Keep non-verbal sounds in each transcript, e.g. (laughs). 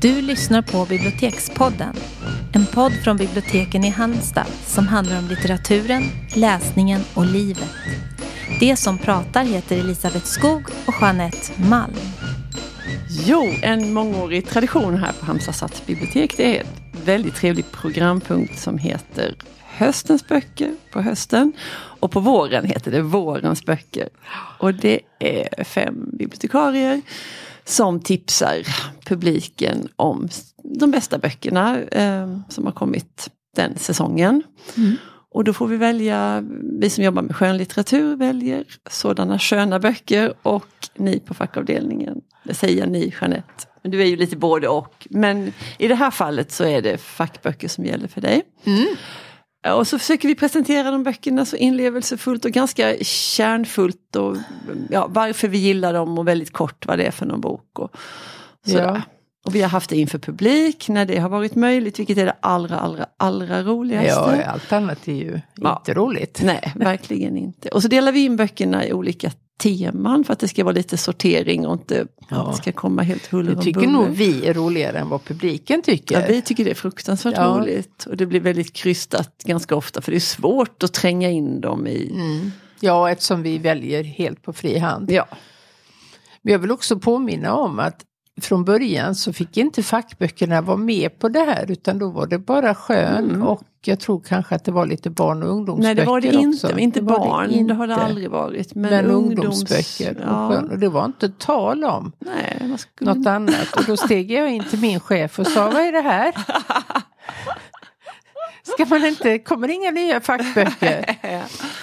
Du lyssnar på Bibliotekspodden. En podd från biblioteken i Halmstad som handlar om litteraturen, läsningen och livet. Det som pratar heter Elisabeth Skog och Jeanette Malm. Jo, en mångårig tradition här på Halmstad stadsbibliotek. Det är en väldigt trevlig programpunkt som heter Höstens böcker på hösten. Och på våren heter det Vårens böcker. Och det är fem bibliotekarier som tipsar publiken om de bästa böckerna eh, som har kommit den säsongen. Mm. Och då får vi välja, vi som jobbar med skönlitteratur väljer sådana sköna böcker och ni på fackavdelningen, det säger ni Jeanette, men du är ju lite både och. Men i det här fallet så är det fackböcker som gäller för dig. Mm. Och så försöker vi presentera de böckerna så inlevelsefullt och ganska kärnfullt. Och, ja, varför vi gillar dem och väldigt kort vad det är för någon bok. Och, ja. och vi har haft det inför publik när det har varit möjligt, vilket är det allra, allra, allra roligaste. Ja, allt annat är ju ja. inte roligt. Nej, verkligen inte. Och så delar vi in böckerna i olika teman för att det ska vara lite sortering och inte ja. det ska komma helt huller och tycker nog vi är roligare än vad publiken tycker. Ja, vi tycker det är fruktansvärt ja. roligt. Och det blir väldigt krystat ganska ofta för det är svårt att tränga in dem i... Mm. Ja, eftersom vi väljer helt på fri hand. Ja. Men jag vill också påminna om att från början så fick inte fackböckerna vara med på det här utan då var det bara skön mm. och jag tror kanske att det var lite barn och ungdomsböcker Nej det var det inte, också. inte det barn, det, inte. det, har det aldrig varit. Men, men ungdomsböcker ja. och, skön, och det var inte tal om Nej, skulle... något annat. Och då steg jag in till min chef och sa vad är det här? (laughs) Ska man inte, kommer det inga nya fackböcker? (laughs)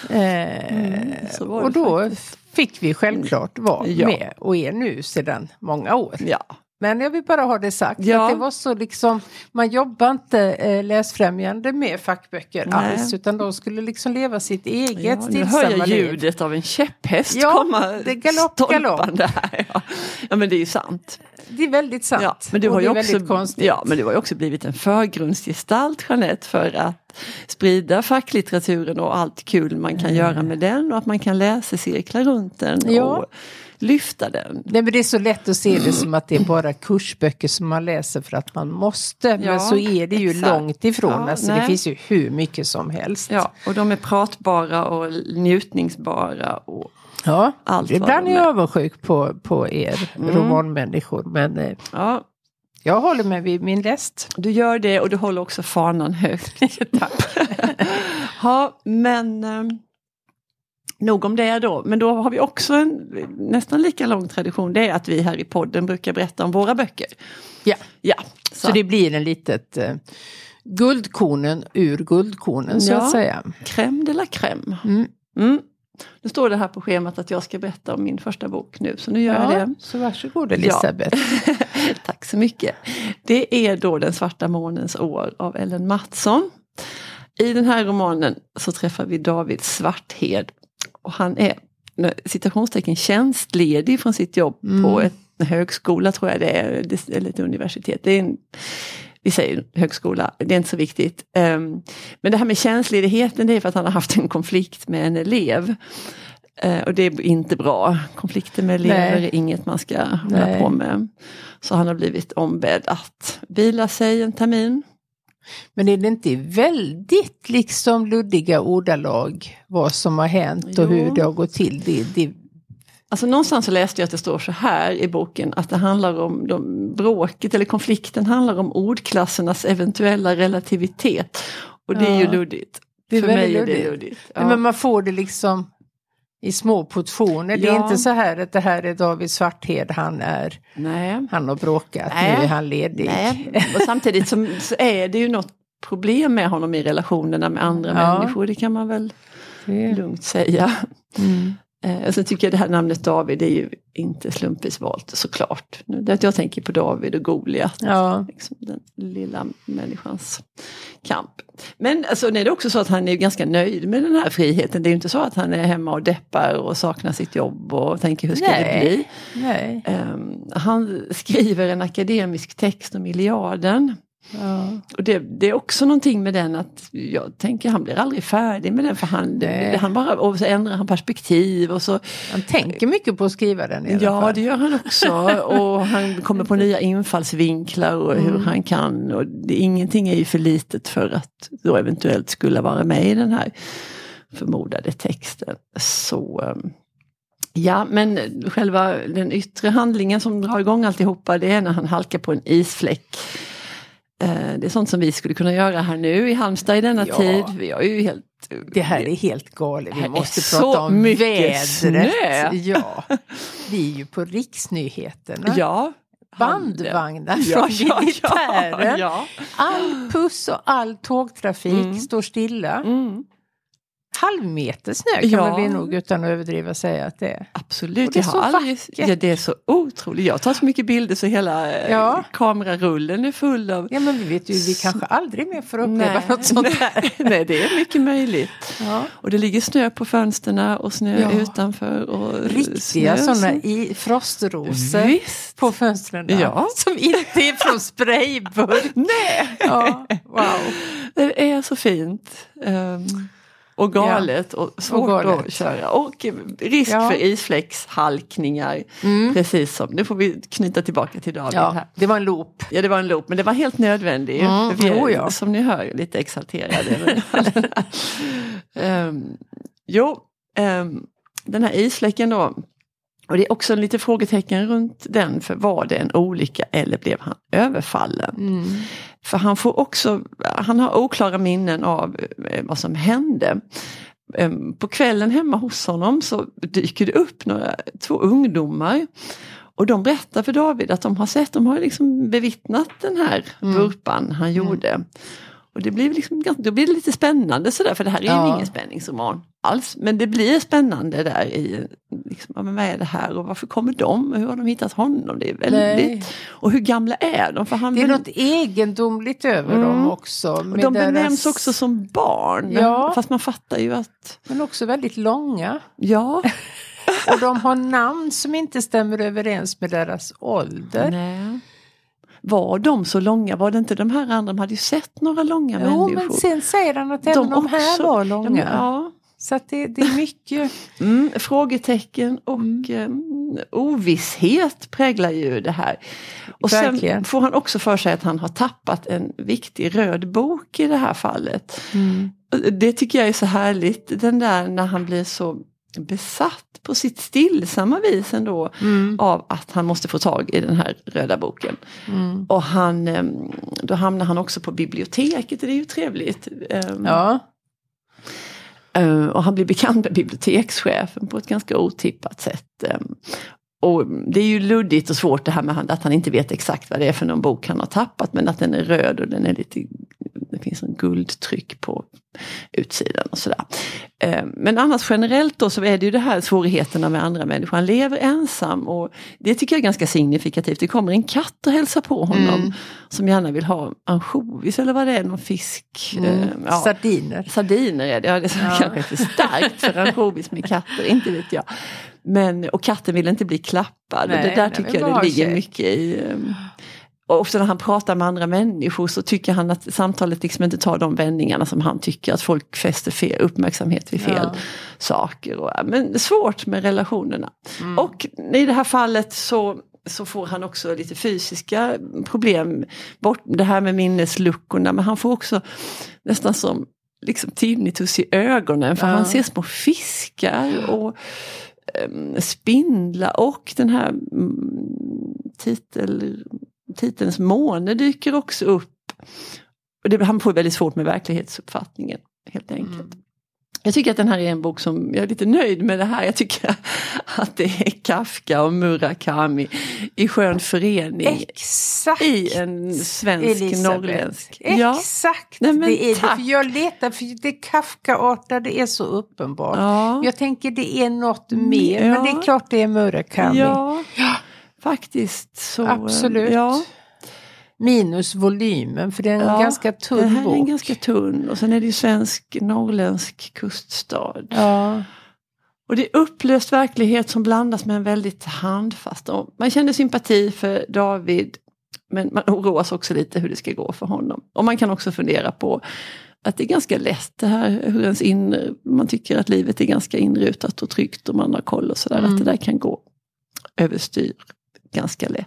eh, mm, och då faktiskt. Fick vi självklart vara ja. med och är nu sedan många år. Ja. Men jag vill bara ha det sagt. Ja. Att det var så liksom, man jobbar inte eh, läsfrämjande med fackböcker Nej. alls utan de skulle liksom leva sitt eget ja, stillsamma liv. Nu hör jag ljudet av en käpphäst ja, komma det galopp, galopp. Här, ja. ja men det är ju sant. Det är väldigt sant. Ja, men du har ju också, ja, men du har ju också blivit en förgrundsgestalt Jeanette för att sprida facklitteraturen och allt kul man kan mm. göra med den och att man kan läsa cirklar runt den. Ja. Och, lyfta den. Nej, men det är så lätt att se det som att det är bara kursböcker som man läser för att man måste. Ja, men så är det ju exakt. långt ifrån. Ja, alltså, det finns ju hur mycket som helst. Ja, och de är pratbara och njutningsbara. Och ja, allt ibland är jag avundsjuk på, på er mm. romanmänniskor. Men eh, ja. Jag håller mig vid min läst. Du gör det och du håller också fanan högt. (laughs) Tack. (laughs) ja, men... Eh, Nog om det då, men då har vi också en nästan lika lång tradition. Det är att vi här i podden brukar berätta om våra böcker. Ja, ja så, så det blir en litet eh, guldkornen ur guldkornen så ja, att säga. Crème de la crème. Mm. Mm. Nu står det här på schemat att jag ska berätta om min första bok nu, så nu gör ja, jag det. Så varsågod Elisabeth. Ja. (laughs) Tack så mycket. Det är då Den svarta månens år av Ellen Mattsson. I den här romanen så träffar vi David Svarthed och han är citationstecken tjänstledig från sitt jobb mm. på en högskola tror jag det är, eller ett universitet. Det är en, vi säger högskola, det är inte så viktigt. Um, men det här med tjänstledigheten det är för att han har haft en konflikt med en elev. Uh, och det är inte bra. Konflikter med elever Nej. är inget man ska hålla på med. Så han har blivit ombedd att vila sig en termin. Men är det inte väldigt liksom luddiga ordalag vad som har hänt jo. och hur det har gått till? Det, det... Alltså någonstans så läste jag att det står så här i boken att det handlar om de, bråket eller konflikten handlar om ordklassernas eventuella relativitet. Och det ja. är ju luddigt. Det är För mig luddigt. är det luddigt. Ja. Men man får det liksom i små portioner. Ja. Det är inte så här att det här är David Svarthed, han är Nej. han har bråkat, Nej. nu är han ledig. Nej. Och samtidigt så, så, är det ju något problem med honom i relationerna med andra ja. människor, det kan man väl det. lugnt säga. Mm. Eh, sen tycker jag det här namnet David är ju inte slumpvis valt såklart. Att jag tänker på David och Goliat. Ja. Liksom den lilla människans kamp. Men alltså, det är också så att han är ganska nöjd med den här friheten. Det är inte så att han är hemma och deppar och saknar sitt jobb och tänker hur ska Nej. det bli. Nej. Um, han skriver en akademisk text om Iliaden. Ja. Och det, det är också någonting med den att jag tänker han blir aldrig färdig med den för han, han bara, och så ändrar han perspektiv och så Han tänker mycket på att skriva den i alla Ja fall. det gör han också (laughs) och han kommer på nya infallsvinklar och hur Mm. han kan och det, ingenting är ju för litet för att då eventuellt skulle vara med i den här förmodade texten. Så um, Ja men själva den yttre handlingen som drar igång alltihopa det är när han halkar på en isfläck. Eh, Det är sånt som vi skulle kunna göra här nu i Halmstad i denna Ja. tid. Vi har ju helt Det här är helt galet. Vi måste prata så om vädret. snö. Ja. (laughs) Vi är ju på riksnyheterna. Ja. Bandvagnar Ja, från ja, militären. Ja, All puss och all tågtrafik Mm. står stilla. ja. Mm. Halvmeter snö kan Ja. man väl nog utan att överdriva säga att det är. Absolut, det är jag har aldrig, ja, det är så otroligt. Jag tar så mycket bilder så hela eh, Ja. kamerarullen är full av... Ja men vi vet ju, vi kanske aldrig mer får uppleva Nej. något sånt (laughs) här. Nej, det är mycket möjligt. Ja. Och det ligger snö på fönsterna och snö Ja. utanför. Och Riktiga sådana i frostrosor Visst. på fönstren. Ja. Som inte är från sprayburk. (laughs) Nej, wow. det är så fint. Ehm, och galet och svårt galet. att köra. Och risk Ja. för isfläckshalkningar. Mm. Precis som, nu får vi knyta tillbaka till David här. Ja, det var en loop. Ja det var en loop men det var helt nödvändig. Mm, vi är, jo, ja. Som ni hör lite exalterade. um, (laughs) jo, ehm, den här isfläcken då. Och det är också lite frågetecken runt den. För var det en olycka eller blev han överfallen? Mm. För han får också, han har oklara minnen av eh, vad som hände. Em, På kvällen hemma hos honom så dyker det upp några, två ungdomar. Och de berättar för David att de har sett, de har liksom bevittnat den här Mm. vurpan han gjorde. Och det blir liksom, då blir det lite spännande sådär, för det här är ju Ja. ingen spänningsroman alls. Men det blir spännande där i, liksom, ja, men vad är det här och varför kommer de? Och hur har de hittat honom? Det är väldigt, Nej. och hur gamla är de? För han Det är väl- något egendomligt över Mm. dem också. och de deras- benämns också som barn. Ja. Fast man fattar ju att, Men också väldigt långa. ja. (laughs) Och de har namn som inte stämmer överens med deras ålder. Nej. Var de så långa? Var det inte de här andra? De hade ju sett några långa Jo, människor. men sen säger han att även de, här också- var långa. men, ja. Så det, det är mycket. (laughs) Mm, frågetecken och Mm. eh, ovisshet präglar ju det här. Och sen Verkligen. får han också för sig att han har tappat en viktig röd bok i det här fallet. Och Det tycker jag är så härligt, den där när han blir så besatt på sitt stillsamma vis ändå Mm. av att han måste få tag i den här röda boken. Mm. Och han, eh, då hamnar han också på biblioteket, och det är ju trevligt. Eh, Ja. Eh, Och han blir bekant med bibliotekschefen på ett ganska otippat sätt. Eh, Och det är ju luddigt och svårt det här med att han inte vet exakt vad det är för någon bok han har tappat men att den är röd och den är lite, det finns en guldtryck på utsidan och sådär. Eh, Men annars generellt då så är det ju det här svårigheterna med andra människor. Han lever ensam och det tycker jag är ganska signifikativt. Det kommer en katt och hälsar på honom Mm. som gärna vill ha ansjovis eller vad det är, någon fisk. Eh, Mm. ja. Sardiner. Sardiner är det, ja, det är Ja. kanske inte starkt för ansjovis med katter, inte vet jag. Men, och katten vill inte bli klappad. Nej, och det där tycker jag det ligger mycket i. um, Och också när han pratar med andra människor så tycker han att samtalet liksom inte tar de vändningarna som han tycker att folk fäster fel, uppmärksamhet vid fel Ja. saker. Och, men svårt med relationerna. Mm. Och i det här fallet så så får han också lite fysiska problem. Bort det här med minnesluckorna men han får också nästan som liksom tinnitus i ögonen för Ja. han ser små fiskar och Ehm, spindlar och den här mm, titel, titelns måne dyker också upp. Och det, han får väldigt svårt med verklighetsuppfattningen helt enkelt. Mm. Jag tycker att den här är en bok som, jag är lite nöjd med det här. Jag tycker (laughs) att det är Kafka och Murakami i skön förening. Exakt! I en svensk Elisabeth. norrländsk. Ja, Exakt! Nej, men det är det. tack. För jag letar, för det Kafka-artade är så uppenbart. ja, Jag tänker det är något mer, men Ja. det är klart det är Murakami. ja, faktiskt. Så, Absolut. Ja, Minus volymen, för det är en Ja, ganska det tunn här är bok. en ganska tunn och sen är det ju svensk norrländsk kuststad. Ja. Och det är upplöst verklighet som blandas med en väldigt handfast. Man känner sympati för David Men man oroas också lite hur det ska gå för honom. Och man kan också fundera på att det är ganska lätt det här hur ens inre, man tycker att livet är ganska inrutat och tryggt och man har koll och sådär. Mm. Att det där kan gå överstyr ganska lätt.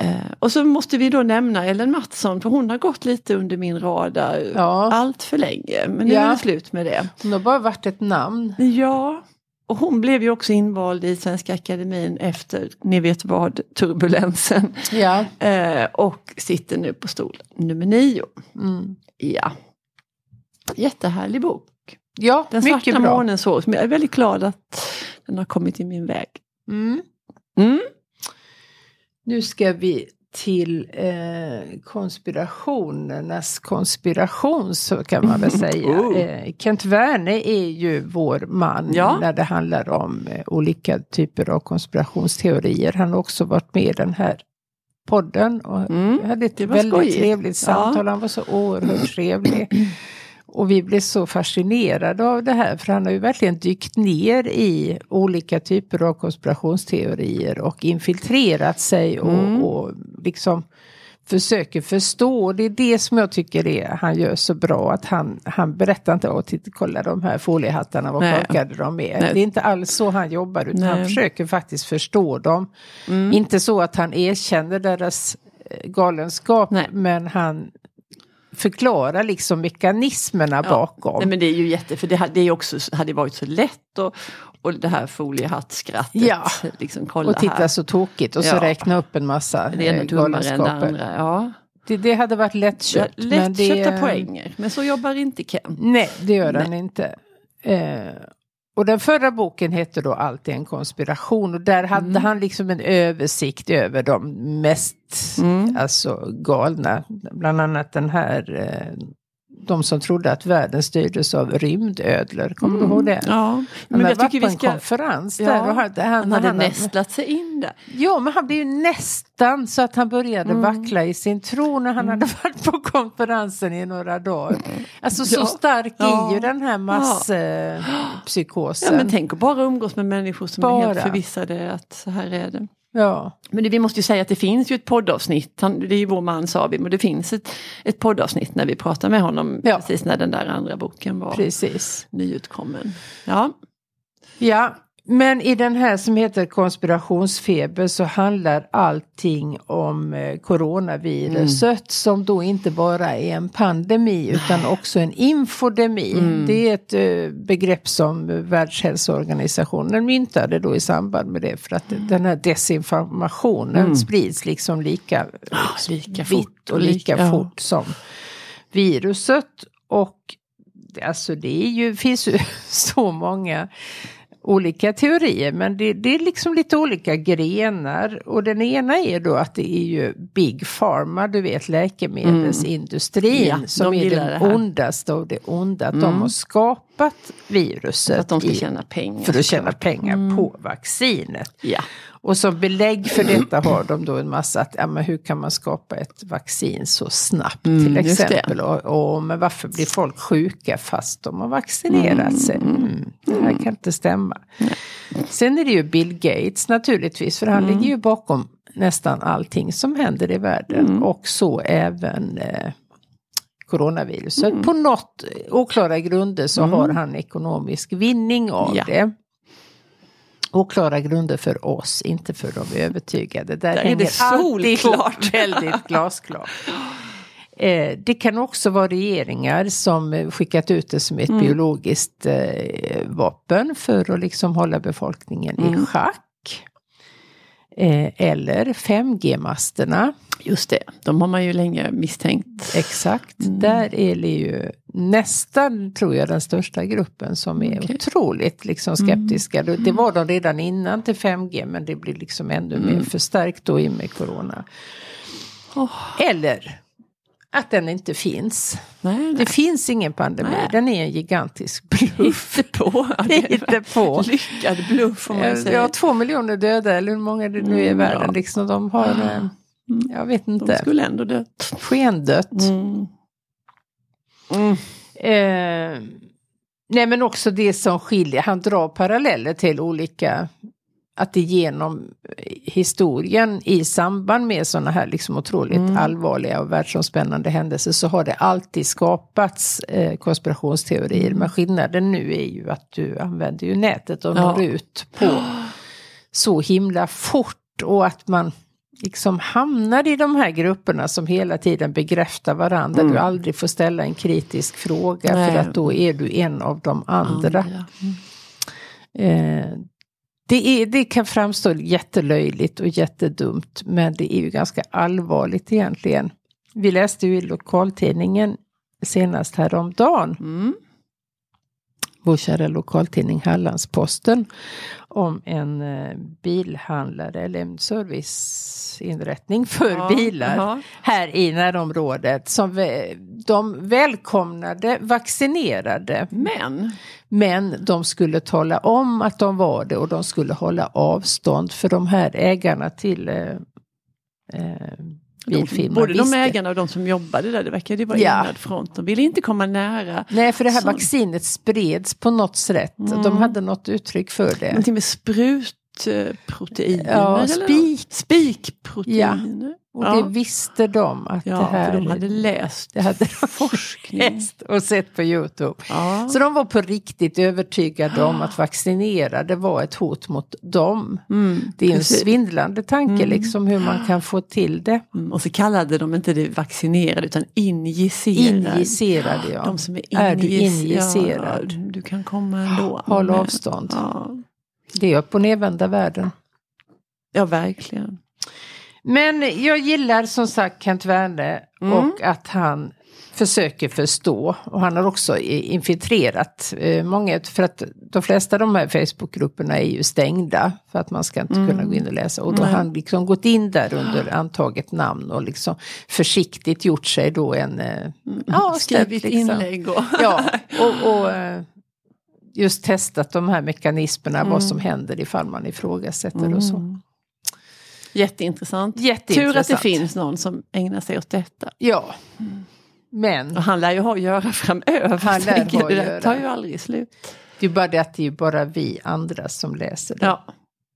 Eh, och så måste vi då nämna Ellen Mattsson för hon har gått lite under min radar Ja. allt för länge. Men nu Ja. är det slut med det. Hon har bara varit ett namn. Ja, och hon blev ju också invald i Svenska Akademin efter, ni vet vad, turbulensen. Ja. Eh, och sitter nu på stol nummer nio. Mm. Ja. Jättehärlig bok. Ja, Den mycket svarta bra. månen så, som jag är väldigt glad att den har kommit i min väg. Mm. Mm. Nu ska vi till eh, konspirationernas konspiration så kan man väl (laughs) säga. Oh. Eh, Kent Werne är ju vår man Ja. när det handlar om eh, olika typer av konspirationsteorier. Han har också varit med i den här podden och Mm, hade ett väldigt skojigt. trevligt samtal. Ja. Han var så oerhört trevlig. Och vi blev så fascinerade av det här för han har ju verkligen dykt ner i olika typer av konspirationsteorier och infiltrerat sig och, Mm. och liksom försöker förstå. Det är det som jag tycker är, han gör så bra. Att han, han berättar inte att titta, kolla de här foliehattarna, vad korkade de är. Nej. Det är inte alls så han jobbar utan han Nej. försöker faktiskt förstå dem. Mm. Inte så att han erkänner deras eh, galenskap Nej. men han förklarar liksom mekanismerna bakom. Nej, men det är ju jätte, för det hade ju också hade varit så lätt och, och det här foliehattskrattet. Ja. Liksom, kolla och titta här. så tokigt och så Ja. räkna upp en massa Det eh, dummare än det andra. Ja. Det, det hade varit lättköpt. men det- Lättköpta poänger, men så jobbar inte Ken. Nej, det gör han inte. Eh, och den förra boken hette då Allt är en konspiration och där hade Mm. han liksom en översikt över de mest Mm. alltså, galna. Bland annat den här eh, de som trodde att världen styrdes av rymdödlor. Kommer du ihåg det? Ja, Han men hade jag varit tycker på vi en ska... konferens Ja, där. Och han, han, Han hade han- nästlat sig in där. Ja, men han blev ju nästan så att han började Mm. vackla i sin tro när han hade (laughs) varit på konferensen i några dagar. Alltså så Ja. stark Ja. är ju den här masspsykosen. Ja, men tänk att bara umgås med människor som är Bara. helt förvissade att så här är det. Ja. Men det, vi måste ju säga att det finns ju ett poddavsnitt, han, det är ju vår man vi, men det finns ett, ett poddavsnitt när vi pratar med honom Ja. precis när den där andra boken var Precis. nyutkommen. Ja, Ja, men i den här som heter konspirationsfeber så handlar allting om eh, coronaviruset Mm. som då inte bara är en pandemi utan också en infodemi. Mm. Det är ett eh, begrepp som Världshälsoorganisationen myntade då i samband med det för att den här desinformationen sprids liksom lika, Mm. lika vitt och lika lika- ja. fort som viruset. Och alltså det är ju, finns ju (laughs) så många olika teorier men det, det är liksom lite olika grenar och den ena är då att det är ju Big Pharma, du vet läkemedelsindustrin Mm. Ja, som de är den. Mm. ondaste av det onda. Att de har skapat viruset för att de ska i- tjäna pengar. för att tjäna pengar Mm. på vaccinet. Ja, Och som belägg för detta har de då en massa att, ja, men hur kan man skapa ett vaccin så snabbt Mm, till exempel. Och, och men varför blir folk sjuka fast de har vaccinerat sig? Mm, det här kan inte stämma. Sen är det ju Bill Gates naturligtvis för han Mm. ligger ju bakom nästan allting som händer i världen. Mm. Och så även eh, coronaviruset. Mm. På något oklara grunder så har han ekonomisk vinning av Ja. det. Oklara grunder för oss, inte för de övertygade. Där, Där är det solklart. (laughs) väldigt glasklart. Eh, det kan också vara regeringar som skickat ut det som ett Mm. biologiskt eh, vapen för att liksom hålla befolkningen Mm. i schack. Eh, eller 5G-masterna. Just det. De har man ju länge misstänkt. Exakt. Mm. Där är det ju nästan, tror jag, den största gruppen som är Okej. otroligt liksom, skeptiska. Det- Det var de redan innan till 5G men det blir liksom ännu mer förstärkt då i med corona. Åh. Eller att den inte finns. Nej, nej. Det finns ingen pandemi, Nej. den är en gigantisk bluff. Hittepå. (laughs) Ja, Hittepå. Lyckad bluff får man Jag säga. har två miljoner döda eller hur många det nu är i Mm, världen. ja. Liksom, de har, eh, jag vet De inte, skulle ändå dö. skendött. Mm. Mm. Eh, nej men också det som skiljer, han drar paralleller till olika att det genom historien i samband med sådana här liksom otroligt Mm. allvarliga och världsomspännande händelser så har det alltid skapats eh, konspirationsteorier. Mm. Men skillnaden nu är ju att du använder ju nätet och Ja. når ut på så himla fort och att man liksom hamnar i de här grupperna som hela tiden bekräftar varandra. Du aldrig får ställa en kritisk fråga Mm. Nej. för att då är du en av de andra. Andra. Eh, det, är, det kan framstå jättelöjligt och jättedumt men det är ju ganska allvarligt egentligen. Vi läste ju i lokaltidningen senast häromdagen, Mm. Vår kära lokaltidning Hallandsposten, om en eh, bilhandlare eller en serviceinrättning för Ja, bilar ja. här i närområdet som de välkomnade vaccinerade Men, men de skulle tala om att de var det och de skulle hålla avstånd för de här ägarna till eh, bilfirman. både de ägarna och de som jobbade där, det verkade vara Ja. enad front. De ville inte komma nära. Nej, för det här Sånt. vaccinet spreds på något sätt. Mm. De hade något uttryck för det. Någonting med sprutproteiner. Ja, spik. Spikproteiner. Och Ja. det visste de att Ja, det här... för de hade läst det hade de (laughs) forskning. läst och sett på Youtube. Ja. Så de var på riktigt övertygade om att vaccinerade var ett hot mot dem. Mm, Det är en precis. svindlande tanke liksom hur man kan få till det. Mm, och så kallade de inte det vaccinerade utan injicerade. Injicerade ja. De som är, Är du injic- injicerad? Ja, du kan komma ändå. Håll avstånd. Ja, Det är upp och nervända världen. ja verkligen. Men jag gillar som sagt Kent Werne Mm. och att han försöker förstå. Och han har också infiltrerat eh, många, för att de flesta av de här Facebookgrupperna är ju stängda. För att man ska inte kunna gå in och läsa. Och då har Mm. Han liksom gått in där under antaget namn och liksom försiktigt gjort sig då en... eh, Ja, Skrivit liksom. inlägg och... Ja, och, och eh, just testat de här mekanismerna, vad som händer ifall man ifrågasätter och så. Jätteintressant. Jätteintressant. Tur att det finns någon som ägnar sig åt detta. Ja. Men Och han lär ju ha att göra framöver. Han lär ha att det göra. tar ju aldrig slut. det är bara det att det är bara vi andra som läser det. Ja,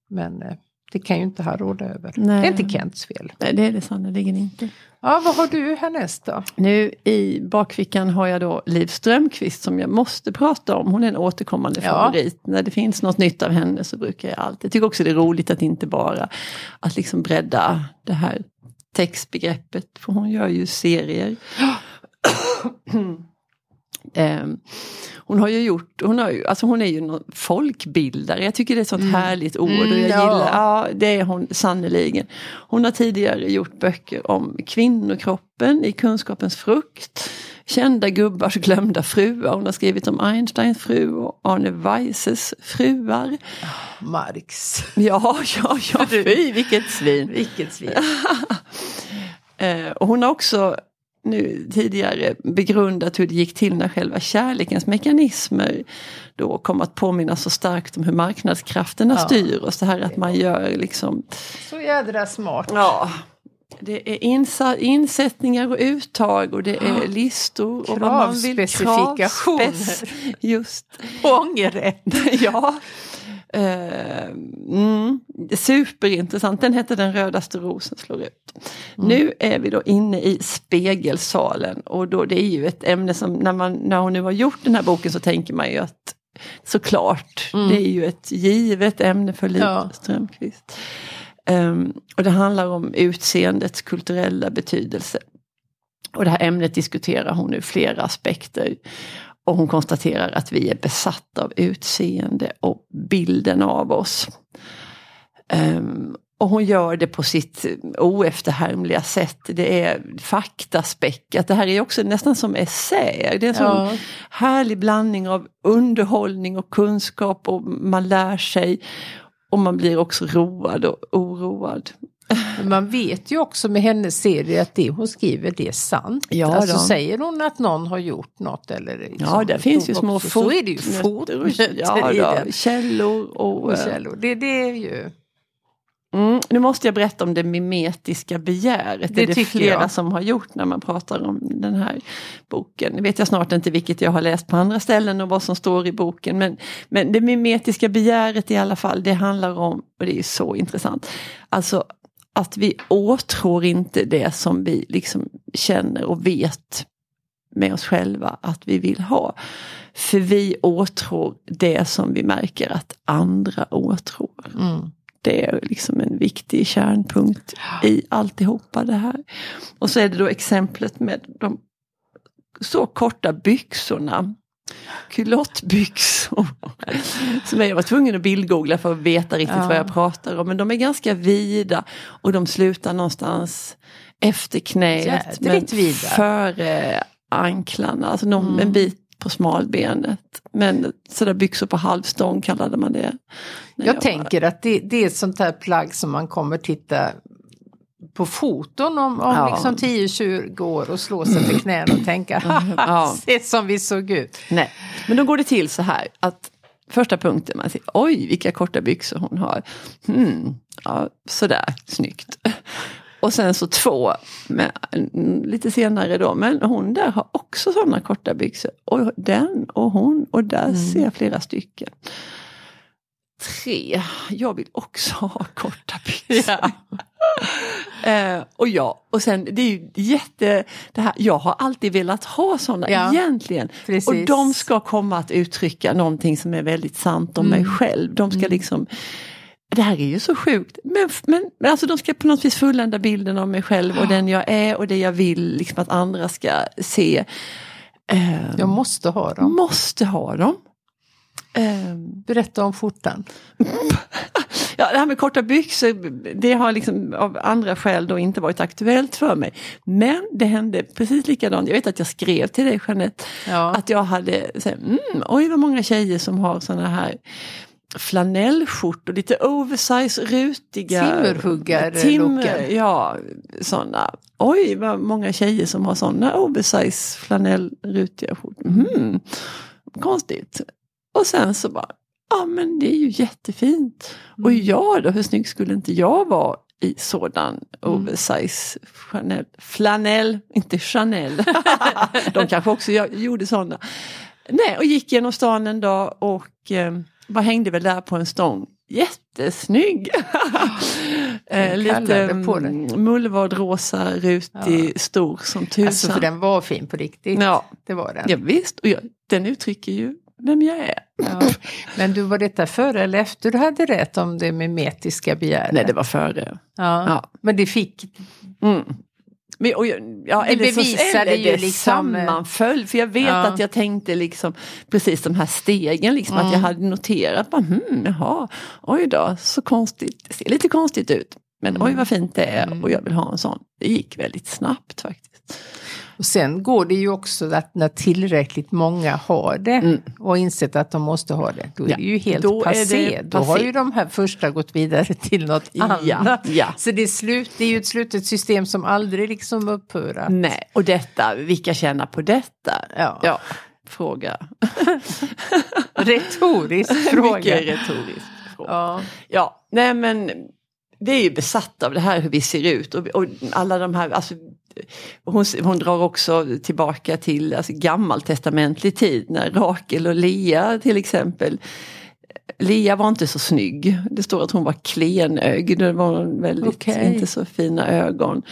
Men eh, det kan ju inte han råda över. Nej. Det är inte Kents fel. nej, det är det sannerligen inte. Ja, vad har du härnäst då? Nu i bakfickan har jag då Liv Strömquist som jag måste prata om. Hon är en återkommande Ja. favorit. När det finns något nytt av henne så brukar jag alltid. Jag tycker också det är roligt att inte bara att liksom bredda det här textbegreppet. För hon gör ju serier. (clears throat) Ehm, hon har ju gjort, hon, har ju, alltså hon är ju någon folkbildare. Jag tycker det är ett sånt härligt ord. och Mm, jag ja. gillar, ja det är hon sannerligen. Hon har tidigare gjort böcker om kvinnokroppen i Kunskapens frukt. Kända gubbars glömda fruar. Hon har skrivit om Einsteins fru och Arne Weisses fruar. Marx. Ja, ja, ja, (laughs) fy vilket svin. Vilket svin. (laughs) Eh, och hon har också nu tidigare begrundat hur det gick till när själva kärlekens mekanismer då kom att påminna så starkt om hur marknadskrafterna Ja. styr oss. Det här att man gör liksom Så jädra smart. Ja. Det är insa- insättningar och uttag och det är listor. Och vad man vill. Kravspecifikationer. Just. Ångerrätt. (laughs) ja. Eh, mm, superintressant, den hette Den rödaste rosen slår ut. Nu är vi då inne i spegelsalen och då det är ju ett ämne som när, man, när hon nu har gjort den här boken så tänker man ju att såklart, det är ju ett givet ämne för Liv Ja. Strömquist. Ehm, och det handlar om utseendets kulturella betydelse. Och det här ämnet diskuterar hon ur flera aspekter. Och hon konstaterar att vi är besatta av utseende och bilden av oss. Ehm, och hon gör det på sitt oefterhärmliga sätt. Det är faktaspäckat. Det här är också nästan som essäer. Det är en sån Ja. härlig blandning av underhållning och kunskap och man lär sig. Och man blir också road och oroad. Men man vet ju också med hennes serie att det hon skriver det är sant. Ja, alltså då. säger hon att någon har gjort något eller liksom Ja, där finns ju små också, Så är det ju fotnötter ja, då, källor och... Och eh, källor. Det, det är ju... Mm, nu måste jag berätta om det mimetiska begäret. Det är det flera jag. som har gjort när man pratar om den här boken. Nu vet jag snart inte vilket jag har läst på andra ställen och vad som står i boken. Men, men det mimetiska begäret i alla fall, det handlar om, och det är så intressant, alltså att vi åtrår inte det som vi liksom känner och vet med oss själva att vi vill ha. För vi åtrår det som vi märker att andra åtrår. Mm. Det är liksom en viktig kärnpunkt i alltihopa det här. Och så är det då exemplet med de så korta byxorna. Culottbyxor. Som jag var tvungen att bildgoogla för att veta riktigt Ja. vad jag pratar om. Men de är ganska vida och de slutar någonstans efter knät. Jädrigt men vida. före anklarna, alltså någon, Mm. en bit på smalbenet. Men sådär byxor på halvstång kallade man det. Jag var- tänker att det, det är ett sånt här plagg som man kommer titta på foton om, om Ja. liksom 10-20 år och slå sig för knän och tänka Ja. (laughs) se som vi såg ut. Nej, men då går det till så här att första punkten man ser, oj vilka korta byxor hon har. Hmm, ja, sådär, snyggt. Och sen så två, men, mm, lite senare då, men hon där har också sådana korta byxor. Och den och hon och där ser jag flera stycken. Tre, jag vill också ha korta byxor. (laughs) Eh, och ja, och sen det är ju jätte, det här, jag har alltid velat ha sådana Ja, egentligen. precis. Och de ska komma att uttrycka någonting som är väldigt sant om mig Mm. själv. De ska liksom det här är ju så sjukt. Men, men, men alltså de ska på något vis fullända bilden av mig själv och den jag är och det jag vill liksom att andra ska se. Eh, Jag måste ha dem. måste ha dem. Eh, Berätta om skjortan. Ja, det här med korta byxor, det har liksom av andra skäl då inte varit aktuellt för mig. Men det hände precis likadant. Jag vet att jag skrev till dig Jeanette, Ja. att jag hade, så här, mm, oj vad många tjejer som har såna här flanellskjortor, lite oversize, rutiga. Timmerhuggar- Timmer. Ja, sådana. Oj vad många tjejer som har såna oversize flanellrutiga skjortor. Mm, konstigt. Och sen så bara, ja men det är ju jättefint. Och Mm. jag då, hur snygg skulle inte jag vara i sådan oversize Chanel, flanell, inte Chanel. (laughs) De kanske också gjorde sådana. Nej, och gick genom stan en dag och eh, bara hängde väl där på en stång. Jättesnygg! (laughs) eh, lite mm, mullvadrosa, rutig, stor som tusan. Alltså för den var fin på riktigt. Ja, Det var den. ja visst, och jag, den uttrycker ju vem jag är. Ja. (laughs) Men du, var detta före eller efter du hade rätt om det mimetiska begäret? Nej, det var före. ja. Ja. Men det fick... Mm. Men, och, ja, Det eller bevisade eller ju det liksom, sammanföll. För jag vet Ja. att jag tänkte liksom precis de här stegen, liksom, att jag Mm. hade noterat, bara, hmm, jaha, oj då, så konstigt, det ser lite konstigt ut. Men oj vad fint det är och jag vill ha en sån. Det gick väldigt snabbt faktiskt. Och sen går det ju också att när tillräckligt många har det Mm. och insett att de måste ha det, då är Ja, det ju helt då det passé. Då har passé. ju de här första gått vidare till något annat. ja. Så det är, slut, det är ju ett slutet system som aldrig liksom upphör. Nej, och detta, vilka tjänar på detta? Ja. Ja, fråga. (laughs) Retorisk fråga. Mycket retorisk fråga. Ja. Ja, nej men vi är ju besatta av det här hur vi ser ut och, och alla de här, alltså, hon, hon drar också tillbaka till alltså, gammaltestamentlig tid när Rakel och Lea till exempel Lea var inte så snygg. Det står att hon var klenögd. Det var väldigt, Okej. inte så fina ögon.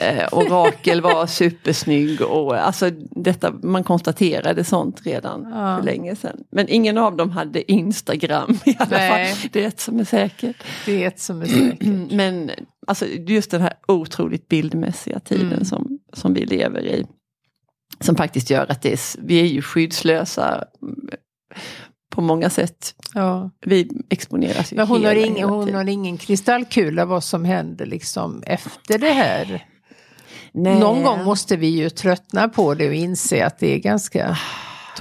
Eh, och Rakel var supersnygg. Och, alltså, detta, man konstaterade sånt redan Ja. för länge sedan. Men ingen av dem hade Instagram i alla Nej. fall. Det är ett som är säkert. Det är ett som är säkert. (clears throat) Men alltså, just den här otroligt bildmässiga tiden Mm. som, som vi lever i. Som faktiskt gör att det är, vi är ju skyddslösa mm, på många sätt. Ja. Vi exponeras ju Men hon har, hela hon har ingen kristallkula vad som händer liksom efter det här. Nej. Någon gång måste vi ju tröttna på det och inse att det är ganska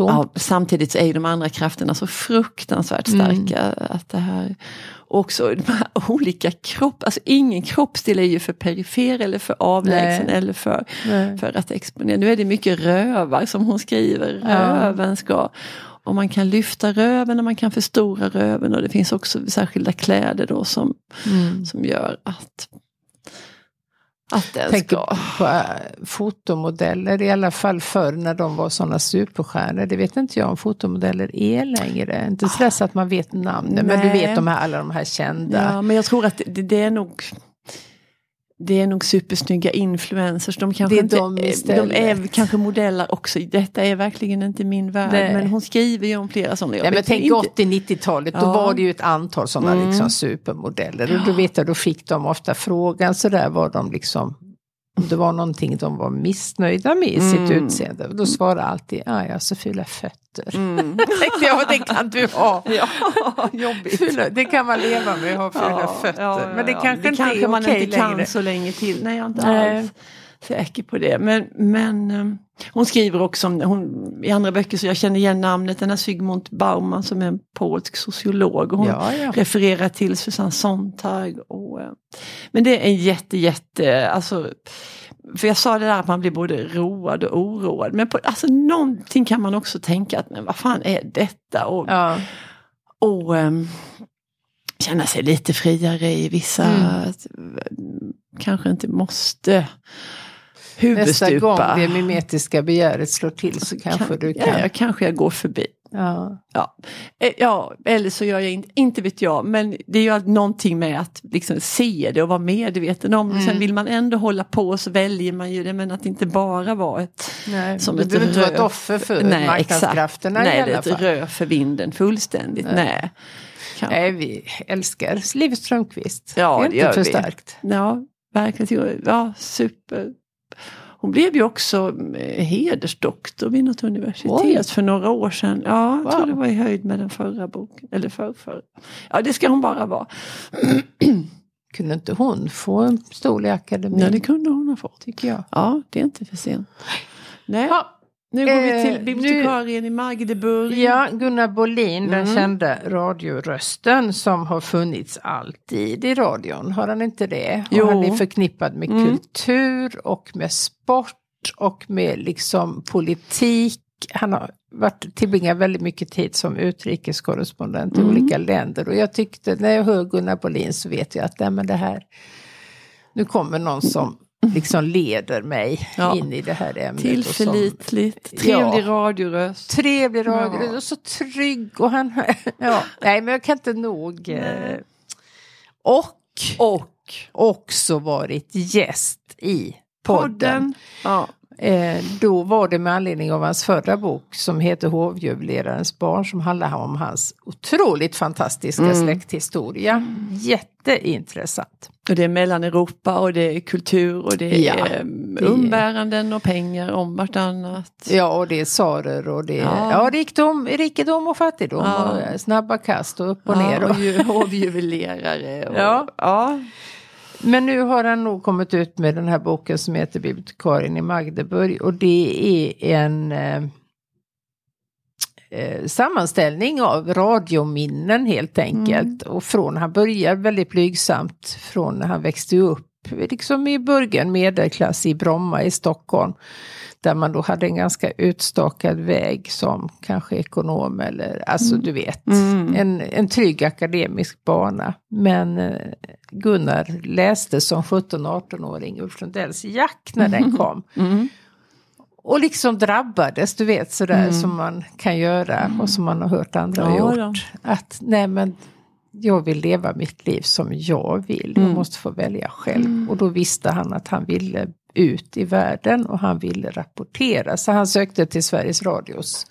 tomt. Ja, samtidigt så är de andra krafterna så fruktansvärt Mm. starka. Att det här, också de här (laughs) olika kropp, alltså ingen kroppsdel är ju för perifer eller för avlägsen Nej. eller för, Nej. för att exponera. Nu är det mycket rövar som hon skriver, Ja. röven ska. och man kan lyfta röven och man kan förstora röven och det finns också särskilda kläder då som, Mm. som gör att att den Tänker ska... på äh, fotomodeller, i alla fall förr när de var sådana superstjärnor. Det vet inte jag om fotomodeller är längre. Inte så så att man vet namnen, men du vet de här, alla de här kända. Ja, men jag tror att det, det är nog det är nog supersnygga influencers. De kanske inte, de de är kanske modeller också. Detta är verkligen inte min värld. Nej. Men hon skriver ju om flera sådana. Jag Nej, men tänk inte- 80-90-talet, då Ja. var det ju ett antal sådana Mm. liksom supermodeller. Och då vet jag, då fick de ofta frågan sådär var de liksom om det var någonting de var missnöjda med i sitt Mm. utseende. Då svarade alltid, ja jag har så fula fötter. Mm. (laughs) Tänkte jag, det kan du ha. Ja, (laughs) jobbigt. Fula, det kan man leva med, ha fula Ja, fötter. ja, ja, men det kanske det inte kanske man inte kan längre. så länge till. Nej, inte alls säker på det. Men, men eh, hon skriver också om, hon, i andra böcker så jag känner igen namnet, den här Sigmund Bauman som är en polsk sociolog. Och hon Ja, ja. refererar till Susanne Sontag. Och, eh, men det är en jätte, jätte, alltså för jag sa det där att man blir både road och oroad. Men på, alltså någonting kan man också tänka att men vad fan är detta? Och, Ja. och ehm, känna sig lite friare i vissa, Mm. kanske inte måste Nästa huvudstupa. gång det mimetiska begäret slår till så kanske du kan. Ja, kanske jag går förbi. Ja. Ja. Eh, ja, eller så gör jag inte, inte vet jag, men det är ju någonting med att liksom se det och vara medveten om det. Mm. Sen vill man ändå hålla på så väljer man ju det, men att inte bara vara ett Nej, Som du ett behöver inte vara ett offer för Nej, marknadskrafterna Nej, i det är alla ett fall. rö för vinden fullständigt. Nej. Kan- Nej, vi älskar Liv Strömquist. Ja, det är det inte gör för vi. starkt. Ja, verkligen. Ja, super. Hon blev ju också eh, hedersdoktor vid något universitet Oj. för några år sedan. Ja, jag Wow. tror det var i höjd med den förra boken. Eller för, för. Ja, det ska hon bara vara. (clears throat) Kunde inte hon få en stol i akademin? Ja, det kunde hon ha fått. tycker jag. Ja, det är inte för sent. Nej, Ja, nu går vi eh, till bibliotekarien i Magdeburg. ja, Gunnar Bolin, den Mm. kända radiorösten som har funnits alltid i radion. Har han inte det? Jo. Och han är förknippad med Mm. kultur och med sport och med liksom politik. Han har varit, tillbringat väldigt mycket tid som utrikeskorrespondent i Mm. olika länder. Och jag tyckte, när jag hör Gunnar Bolin så vet jag att nej, men det här, nu kommer någon som liksom leder mig Ja. in i det här ämnet. Tillförlitligt, trevlig radioröst. Trevlig radio, Ja. och så trygg och han... (laughs) ja, nej men jag kan inte nog... Eh, och Och också varit gäst i podden. podden. Ja. Eh, då var det med anledning av hans förra bok som heter Hovjuvelerarens barn som handlar om hans otroligt fantastiska Mm. släkthistoria. Jätteintressant. Och det är mellan Europa och det är kultur och det är Ja, det är- umbäranden och pengar om vartannat. Ja, och det är tsarer och det är Ja. ja. rikdom, rikedom och fattigdom. Ja. Och eh, snabba kast och upp och ner. Ja, Och, och ju- (laughs) hovjuvelerare. Och, Ja. ja. Men nu har han nog kommit ut med den här boken som heter Bibliotekarien i Magdeburg och det är en eh, sammanställning av radiominnen helt enkelt. Och från, han börjar väldigt blygsamt från när han växte upp, liksom i början medelklass i Bromma i Stockholm. Där man då hade en ganska utstakad väg som kanske ekonom eller, alltså du vet, Mm. en, en trygg akademisk bana. Men eh, Gunnar läste som 17-18-åring Ulf Lundells Jack när den (laughs) kom. Mm. Och liksom drabbades, du vet sådär Mm. som man kan göra och som man har hört andra Ja, gjort. Att nej men jag vill leva mitt liv som jag vill, jag Mm. måste få välja själv. Och då visste han att han ville ut i världen och han ville rapportera. Så han sökte till Sveriges Radios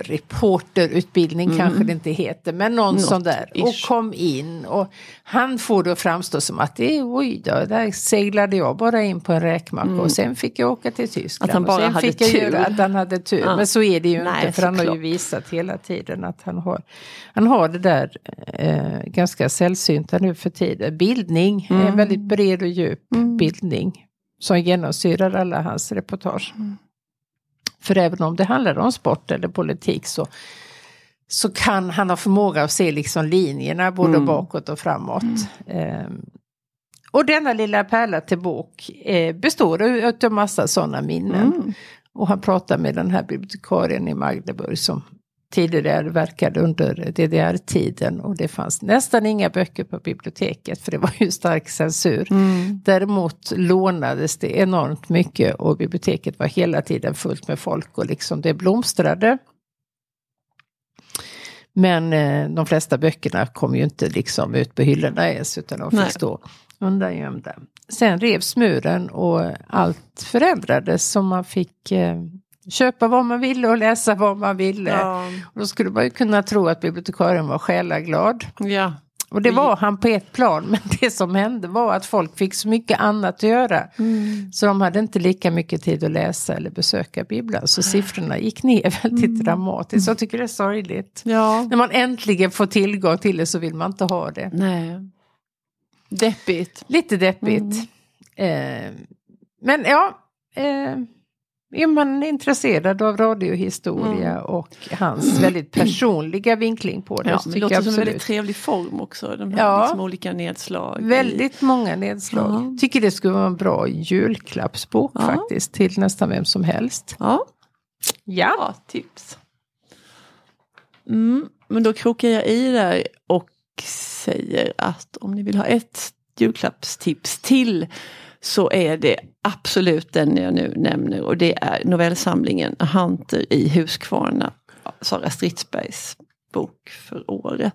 reporterutbildning kanske det inte heter, men någon Mm. Något sån där. ish. Och kom in och han får det att framstå som att det är oj då, där seglade jag bara in på en räkmacka och sen fick jag åka till Tyskland. Mm. Att han bara och sen hade fick jag tur. Göra att han hade tur. Ja. Men så är det ju Nej, inte för han har ju visat hela tiden att han har, han har det där eh, ganska sällsynta nu för tiden. Bildning, Mm. en väldigt bred och djup bildning som genomsyrar alla hans reportage. Mm. För även om det handlar om sport eller politik så, så kan han ha förmåga att se liksom linjerna både Mm. bakåt och framåt. Ehm, och denna lilla pärla till bok eh, består av en massa sådana minnen. Mm. Och han pratar med den här bibliotekarien i Magdeburg som tidigare verkade under DDR-tiden och det fanns nästan inga böcker på biblioteket för det var ju stark censur. Mm. Däremot lånades det enormt mycket och biblioteket var hela tiden fullt med folk och liksom det blomstrade. Men eh, de flesta böckerna kom ju inte liksom ut på hyllorna ens utan de fick Nej. stå undangömda. Sen revs muren och allt förändrades så man fick eh, köpa vad man ville och läsa vad man ville. Ja. Och då skulle man ju kunna tro att bibliotekarien var själaglad. ja. Och det var han på ett plan, (laughs) men det som hände var att folk fick så mycket annat att göra. Mm. Så de hade inte lika mycket tid att läsa eller besöka bibblan. Så siffrorna gick ner (laughs) väldigt dramatiskt. Så jag tycker det är sorgligt. ja. När man äntligen får tillgång till det så vill man inte ha det. Nej. Deppigt. Lite deppigt. Eh, men ja, eh, är man intresserad av radiohistoria och hans väldigt personliga vinkling på det Ja, det låter som en väldigt trevlig form också. De här Ja. liksom olika nedslag. i- Väldigt många nedslag. Ja. Tycker det skulle vara en bra julklappsbok Ja. faktiskt till nästan vem som helst. Ja, Ja, tips. Mm, men då krokar jag i där och säger att om ni vill ha ett julklappstips till så är det absolut den jag nu nämner och det är novellsamlingen Hunter i Huskvarna. Sara Stridsbergs bok för året.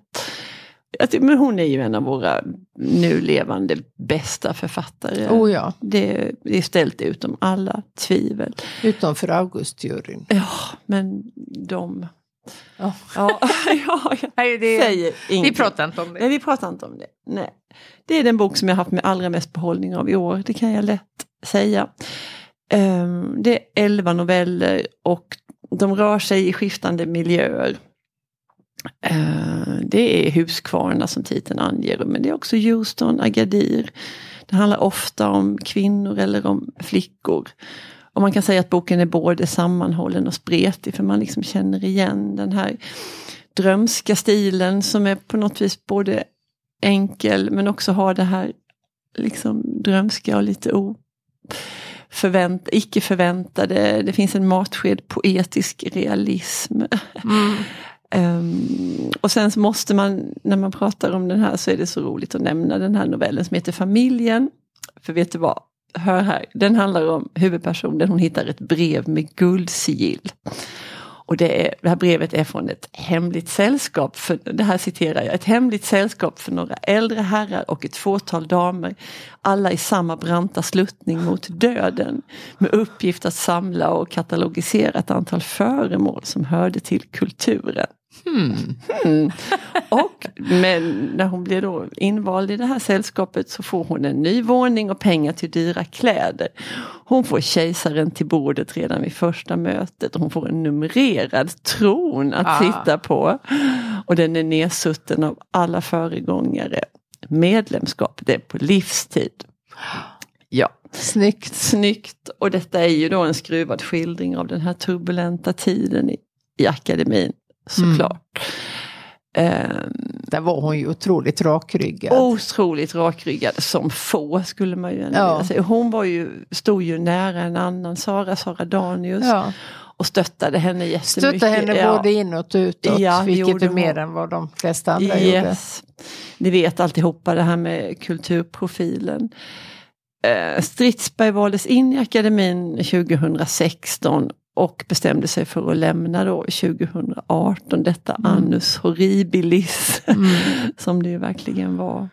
Men hon är ju en av våra nu levande bästa författare. oh ja. Det, det är ställt utom alla tvivel. Utom för Augustjuryn. Ja, men de... Ja. Ja, (laughs) ja, jag Nej, det, vi pratar inte om Nej, det. vi pratar inte om det. Nej. Det är den bok som jag haft med allra mest behållning av i år, det kan jag lätt säga. Ehm, det är elva noveller och de rör sig i skiftande miljöer. Ehm, det är Huskvarna som titeln anger, men det är också Houston, Agadir. Det handlar ofta om kvinnor eller om flickor. Och man kan säga att boken är både sammanhållen och spretig för man liksom känner igen den här drömska stilen som är på något vis både enkel men också har det här liksom drömska och lite oförvänt, icke förväntade. Det finns en matsked poetisk realism. Mm. (laughs) Ehm, och sen så måste man, när man pratar om den här så är det så roligt att nämna den här novellen som heter Familjen. För vet du vad? Hör här, den handlar om huvudpersonen, hon hittar ett brev med guldsigill. Och det, är, det här brevet är från ett hemligt sällskap, för, det här citerar jag, ett hemligt sällskap för några äldre herrar och ett fåtal damer. Alla i samma branta sluttning mot döden. Med uppgift att samla och katalogisera ett antal föremål som hörde till kulturen. Mm. Och men när hon blir då invald i det här sällskapet så får hon en ny våning och pengar till dyra kläder. Hon får kejsaren till bordet redan vid första mötet hon får en numrerad tron att Ah. sitta på. Och den är nedsutten av alla föregångare. Medlemskap, det är på livstid. Ja, Snyggt. snyggt. Och detta är ju då en skruvad skildring av den här turbulenta tiden i, i akademin såklart. Ehm, Där var hon ju otroligt rakryggad. otroligt rakryggad som få skulle man ju ändå Ja. säga. Hon var ju, stod ju nära en annan, Sara, Sara Danius. Ja. Och stöttade henne jättemycket. Stötta henne Ja. både inåt och utåt, Ja, vilket gjorde är mer hon. än vad de flesta andra gjorde. Yes. Ni vet alltihopa det här med kulturprofilen. Eh, Stridsberg valdes in i akademin 2016 och bestämde sig för att lämna då 2018 detta annus horribilis (laughs) som det ju verkligen var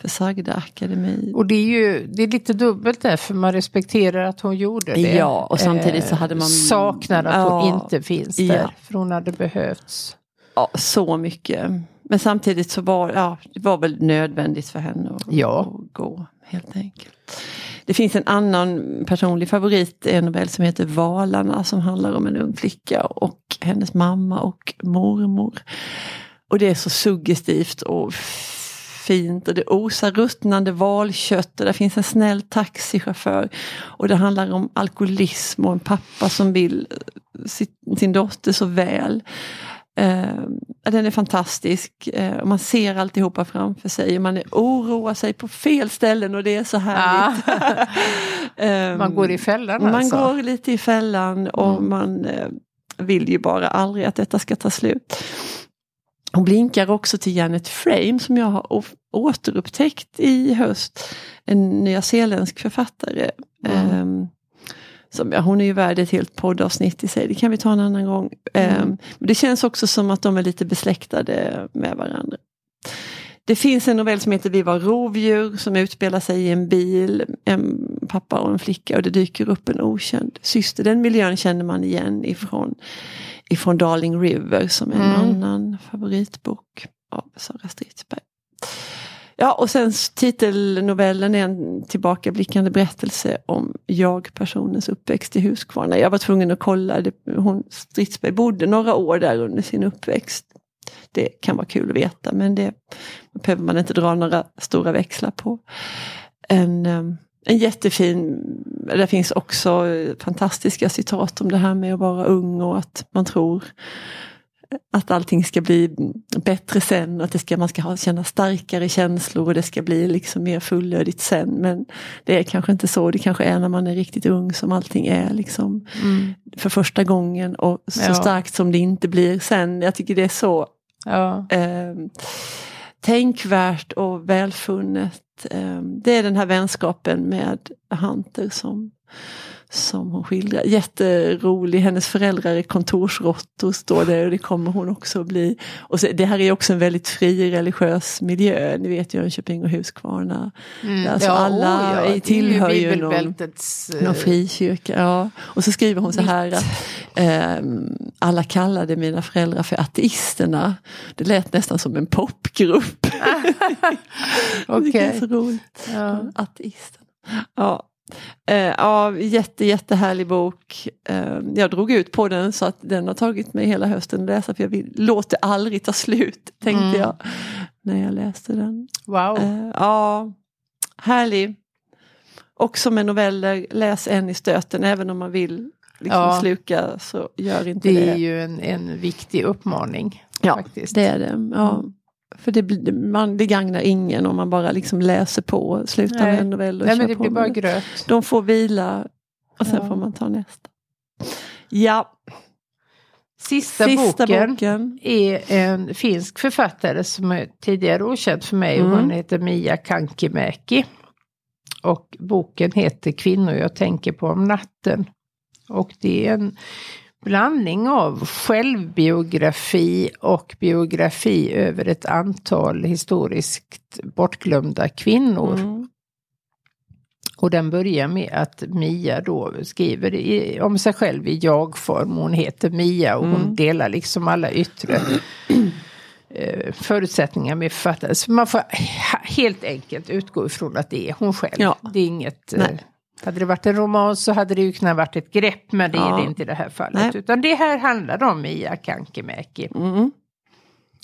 för sagda akademi. Och det är ju det är lite dubbelt där för man respekterar att hon gjorde det. Ja, och samtidigt så hade man- Saknar att hon Ja. inte finns Ja. där. För hon hade behövts. Ja, så mycket. Men samtidigt så var ja, det var väl nödvändigt för henne att, Ja. att gå helt enkelt. Det finns en annan personlig favorit, en novell som heter Valarna som handlar om en ung flicka och hennes mamma och mormor. Och det är så suggestivt och fint och det osar ruttnande valkött och där finns en snäll taxichaufför. Och det handlar om alkoholism och en pappa som vill sin dotter så väl. Eh, den är fantastisk. Eh, man ser alltihopa framför sig. Man är, oroar sig på fel ställen och det är så härligt. (laughs) Eh, Man går i fällan man alltså. går lite i fällan och Mm. man, eh, vill ju bara aldrig att detta ska ta slut. Hon blinkar också till Janet Frame som jag har återupptäckt i höst. En nyzeeländsk författare. Mm. Um, som, ja, hon är ju värd ett helt poddavsnitt i sig, det kan vi ta en annan gång. Mm. Um, det känns också som att de är lite besläktade med varandra. Det finns en novell som heter Vi var rovdjur som utspelar sig i en bil, en pappa och en flicka och det dyker upp en okänd syster. Den miljön känner man igen ifrån, ifrån Darling River som är en mm. annan favoritbok av Sara Stridsberg. Ja och sen titelnovellen är en tillbakablickande berättelse om jag-personens uppväxt i Huskvarna. Jag var tvungen att kolla, det, hon, Stridsberg bodde några år där under sin uppväxt. Det kan vara kul att veta men det behöver man inte dra några stora växlar på. En, ehm, en jättefin, det finns också fantastiska citat om det här med att vara ung och att man tror att allting ska bli bättre sen, att det ska, man ska ha, känna starkare känslor och det ska bli liksom mer fullödigt sen. Men det är kanske inte så, det kanske är när man är riktigt ung som allting är liksom mm. för första gången och så ja. starkt som det inte blir sen. Jag tycker det är så ja. eh, tänkvärt och välfunnet. Eh, det är den här vänskapen med Hunter som som hon skildrar. Jätterolig, hennes föräldrar är kontorsråttor står det och det kommer hon också bli. Och så, det här är också en väldigt fri religiös miljö, ni vet Jönköping och Huskvarna. Mm, alltså ja, alla ja, tillhör ju, ju någon, någon eh, frikyrka. Ja. Och så skriver hon så här att eh, alla kallade mina föräldrar för ateisterna. Det lät nästan som en popgrupp. (laughs) (laughs) Okej. Okay. så roligt. Ja. Ateisterna. Ja. Eh, ja, jätte, jättehärlig bok. Eh, jag drog ut på den så att den har tagit mig hela hösten att läsa för jag vill, låt det aldrig ta slut, (laughs) tänkte mm. jag när jag läste den. Wow. Eh, ja, härlig. Också med noveller, läs en i stöten även om man vill liksom ja. sluka så gör inte det. Det är ju en, en viktig uppmaning. Ja, faktiskt. det är det. Ja. Mm. För det, man, det gagnar ingen om man bara liksom läser på, slutar med en novell och Nej, men det blir bara gröt. De får vila och sen ja. får man ta nästa. Ja. Sista, Sista boken, boken, är en finsk författare som är tidigare okänd för mig. Mm. Hon heter Mia Kankimäki. Och boken heter Kvinnor jag tänker på om natten. Och det är en blandning av självbiografi och biografi över ett antal historiskt bortglömda kvinnor. Mm. Och den börjar med att Mia då skriver i, om sig själv i jag-form. Hon heter Mia och mm. hon delar liksom alla yttre eh, förutsättningar med författaren. Så man får helt enkelt utgå ifrån att det är hon själv. Ja. Det är inget eh, hade det varit en roman så hade det ju kunnat varit ett grepp men det ja. är det inte i det här fallet. Nej. Utan det här handlar om Mia Kankimäki. Mm.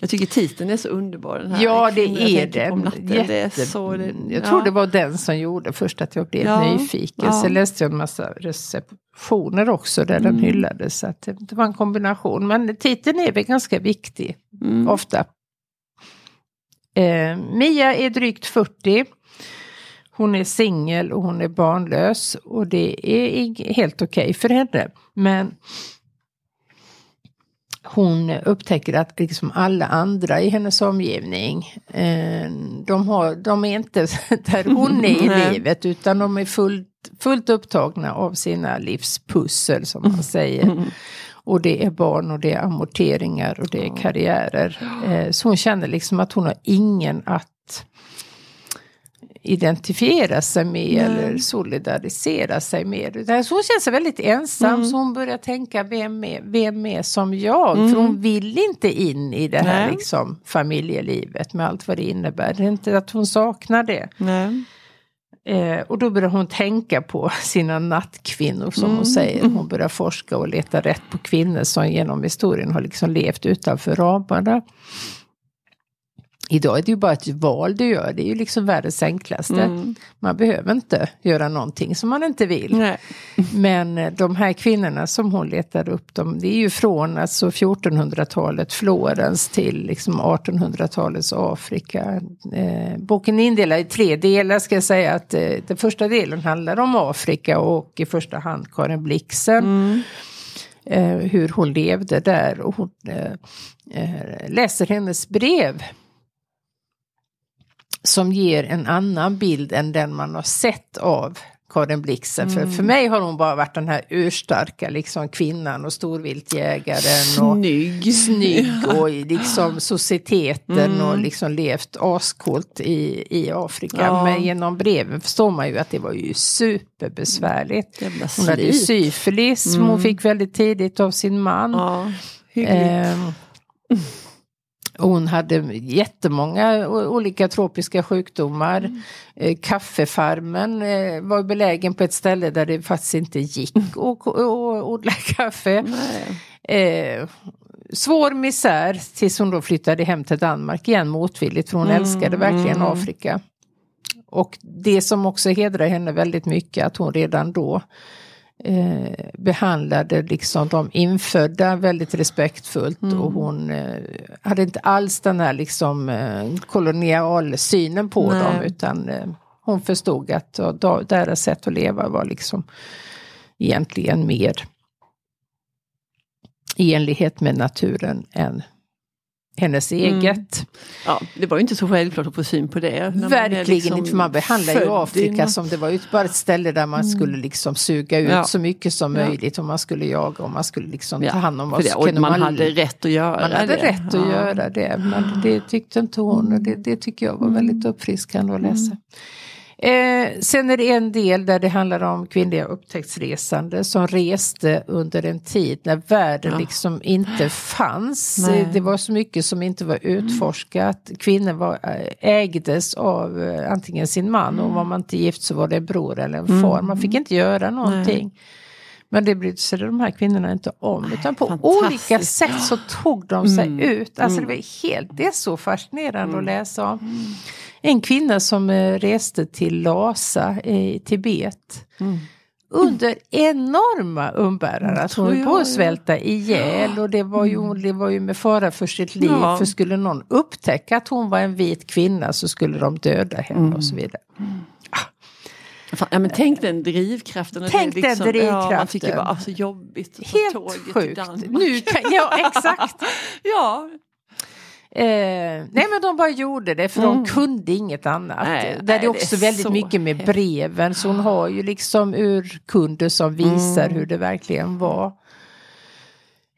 Jag tycker titeln är så underbar. Den här ja det är den. Det är så, det, jag tror det var den som gjorde först att jag blev ja, nyfiken. Ja. Sen läste jag en massa receptioner också där mm. den hyllades. Så att det var en kombination. Men titeln är väl ganska viktig mm. ofta. Eh, Mia är drygt 40. Hon är singel och hon är barnlös och det är helt okej okay för henne. Men hon upptäcker att liksom alla andra i hennes omgivning, eh, de, har, de är inte (laughs) där hon är i (laughs) livet utan de är fullt, fullt upptagna av sina livspussel som man (laughs) säger. Och det är barn och det är amorteringar och det är karriärer. Eh, så hon känner liksom att hon har ingen att identifiera sig med Nej. eller solidarisera sig med. Utan så känner sig väldigt ensam mm. så hon börjar tänka vem är, vem är som jag? Mm. För hon vill inte in i det här liksom, familjelivet med allt vad det innebär. Det är inte att hon saknar det. Eh, och då börjar hon tänka på (laughs) sina nattkvinnor som mm. hon säger. Hon börjar forska och leta rätt på kvinnor som genom historien har liksom levt utanför ramarna. Idag är det ju bara ett val du gör, det är ju liksom världens enklaste. Mm. Man behöver inte göra någonting som man inte vill. Nej. Men eh, de här kvinnorna som hon letar upp, de, det är ju från alltså 1400-talet Florens till liksom 1800-talets Afrika. Eh, boken är indelad i tre delar ska jag säga att eh, den första delen handlar om Afrika och i första hand Karin Blixen. Mm. eh, hur hon levde där och hon eh, eh, läser hennes brev. Som ger en annan bild än den man har sett av Karin Blixen. För, för mig har hon bara varit den här urstarka liksom, kvinnan och storviltjägaren. Och Snygg. snygg (laughs) och liksom societeten och liksom levt ascoolt i, i Afrika. Ja. Men genom breven förstår man ju att det var ju superbesvärligt. Jävla Hon hade ju syfilis som hon fick väldigt tidigt av sin man. Ja, hon hade jättemånga olika tropiska sjukdomar. Mm. Eh, Kaffefarmen eh, var belägen på ett ställe där det faktiskt inte gick att att odla (laughs) kaffe. Eh, svår misär tills hon då flyttade hem till Danmark igen motvilligt för hon Mm, älskade verkligen Afrika. Och det som också hedrar henne väldigt mycket att hon redan då eh, behandlade liksom de infödda väldigt respektfullt Mm. och hon eh, hade inte alls den här liksom eh, kolonialsynen på Nej. dem utan eh, hon förstod att da- deras sätt att leva var liksom egentligen mer i enlighet med naturen än hennes Mm. eget. Ja, det var ju inte så självklart att få syn på det. man Verkligen liksom inte, för man behandlar ju Afrika som det var ju bara ett ställe där man skulle liksom suga ut Ja. så mycket som Ja. möjligt och man skulle jaga och man skulle liksom Ja, ta hand om oss. det, och Kunde man, hade rätt att göra man hade det. rätt att göra det men det tyckte inte hon och det, det tycker jag var väldigt uppfriskande att läsa. Eh, sen är det en del där det handlar om kvinnliga upptäcktsresande som reste under en tid när världen Ja. liksom inte fanns. Nej. Det var så mycket som inte var utforskat. Kvinnor var, eh, ägdes av eh, antingen sin man och var man inte gift så var det en bror eller en far. Man fick inte göra någonting. Men det brydde sig de här kvinnorna inte om. Utan på olika sätt så tog de sig Mm. ut. Alltså det var helt, det är så fascinerande att läsa om. En kvinna som eh, reste till Lhasa i Tibet. Mm. Under enorma umbäranden. Alltså hon höll på att svälta ihjäl och det var, ju, det var ju med fara för sitt liv. Ja. För skulle någon upptäcka att hon var en vit kvinna så skulle de döda henne och så vidare. Fan, ja, men tänk den drivkraften. Tänk det den Ja, man drivkraften. tycker bara, alltså jobbigt att Helt tåget sjukt. Nu kan, ja exakt. (laughs) Ja, Eh, nej men de bara gjorde det för de kunde inget annat. Mm. Nej, Där nej, det är också det är väldigt mycket med breven så hon har ju liksom urkunder som visar Mm. hur det verkligen var.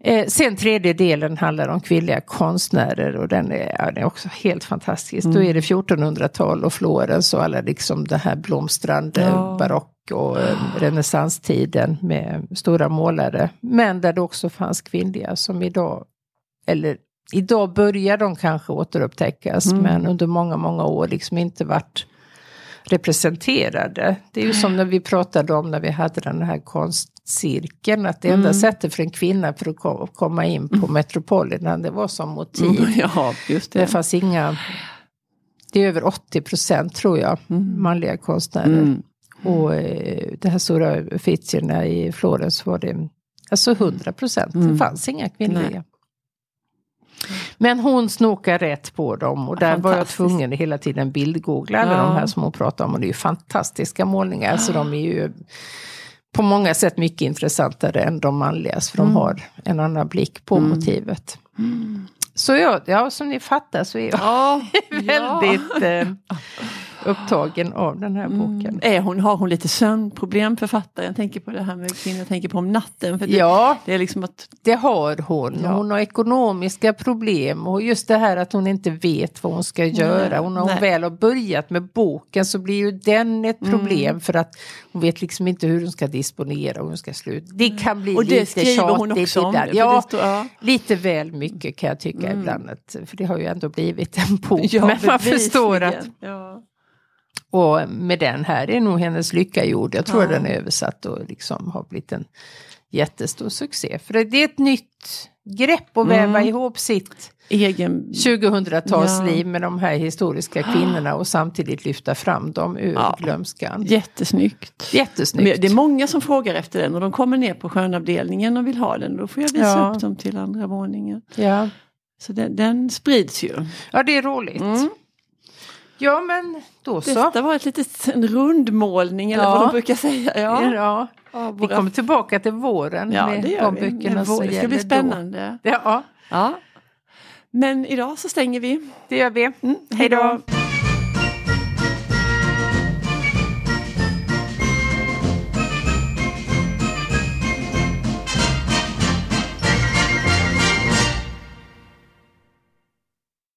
Eh, sen tredje delen handlar om kvinnliga konstnärer och den är, ja, den är också helt fantastisk. Då Mm. är det 1400-tal och Florens och alla liksom det här blomstrande Ja. barock och eh, renässanstiden med stora målare. Men där det också fanns kvinnliga som idag, eller idag börjar de kanske återupptäckas Mm. men under många, många år liksom inte varit representerade. Det är ju som när vi pratade om när vi hade den här konstcirkeln att det enda Mm. sättet för en kvinna för att ko- komma in på Metropolitan det var som motiv. (laughs) ja just Det det. fanns inga, det är över 80 procent tror jag, manliga konstnärer. Mm. Och eh, det här stora Uffizierna i Florens var det alltså 100 procent. Det fanns inga kvinnliga. Nej. Men hon snokar rätt på dem och där var jag tvungen hela tiden bildgoogla alla Ja. de här som hon pratar om. Och det är ju fantastiska målningar. Så de är ju på många sätt mycket intressantare än de manligas. För de har en annan blick på motivet. Så jag, ja, som ni fattar så är jag Ja, (laughs) väldigt eh, upptagen av den här boken. Är hon, har hon lite sömnproblem författaren? Jag tänker på det här med kvinnor, jag tänker på om natten. För det, Ja, det är liksom att, det har hon. Ja. Hon har ekonomiska problem och just det här att hon inte vet vad hon ska göra. Hon, när hon nej. väl har börjat med boken så blir ju den ett Mm. problem för att hon vet liksom inte hur hon ska disponera och hon ska sluta. Det kan bli och det lite skriver hon tjatigt också om. ibland. för Ja, det står, ja. lite väl mycket kan jag tycka ibland. Att, för det har ju ändå blivit en bok. Ja, Men man förstår att. Ja. Och med den här är nog hennes lycka gjord. Jag tror Ja. den är översatt och liksom har blivit en jättestor succé. För det är ett nytt grepp att väva Mm. ihop sitt Egen... 2000-talsliv med de här historiska kvinnorna och samtidigt lyfta fram dem ur Ja. glömskan. Jättesnyggt. Jättesnyggt. Det är många som frågar efter den och de kommer ner på skönavdelningen och vill ha den. Då får jag visa Ja. upp dem till andra våningen. Ja. Så den, den sprids ju. ja, det är roligt. Mm. Ja, men då så. Detta var ett litet, en rundmålning eller Ja. vad de brukar säga. Ja. Ja. Ja, Vi kommer tillbaka till våren ja, med det gör de vi. böckerna vår- Det ska bli då. spännande. Ja, Ja. Men idag så stänger vi. det gör vi. Mm, Hej då.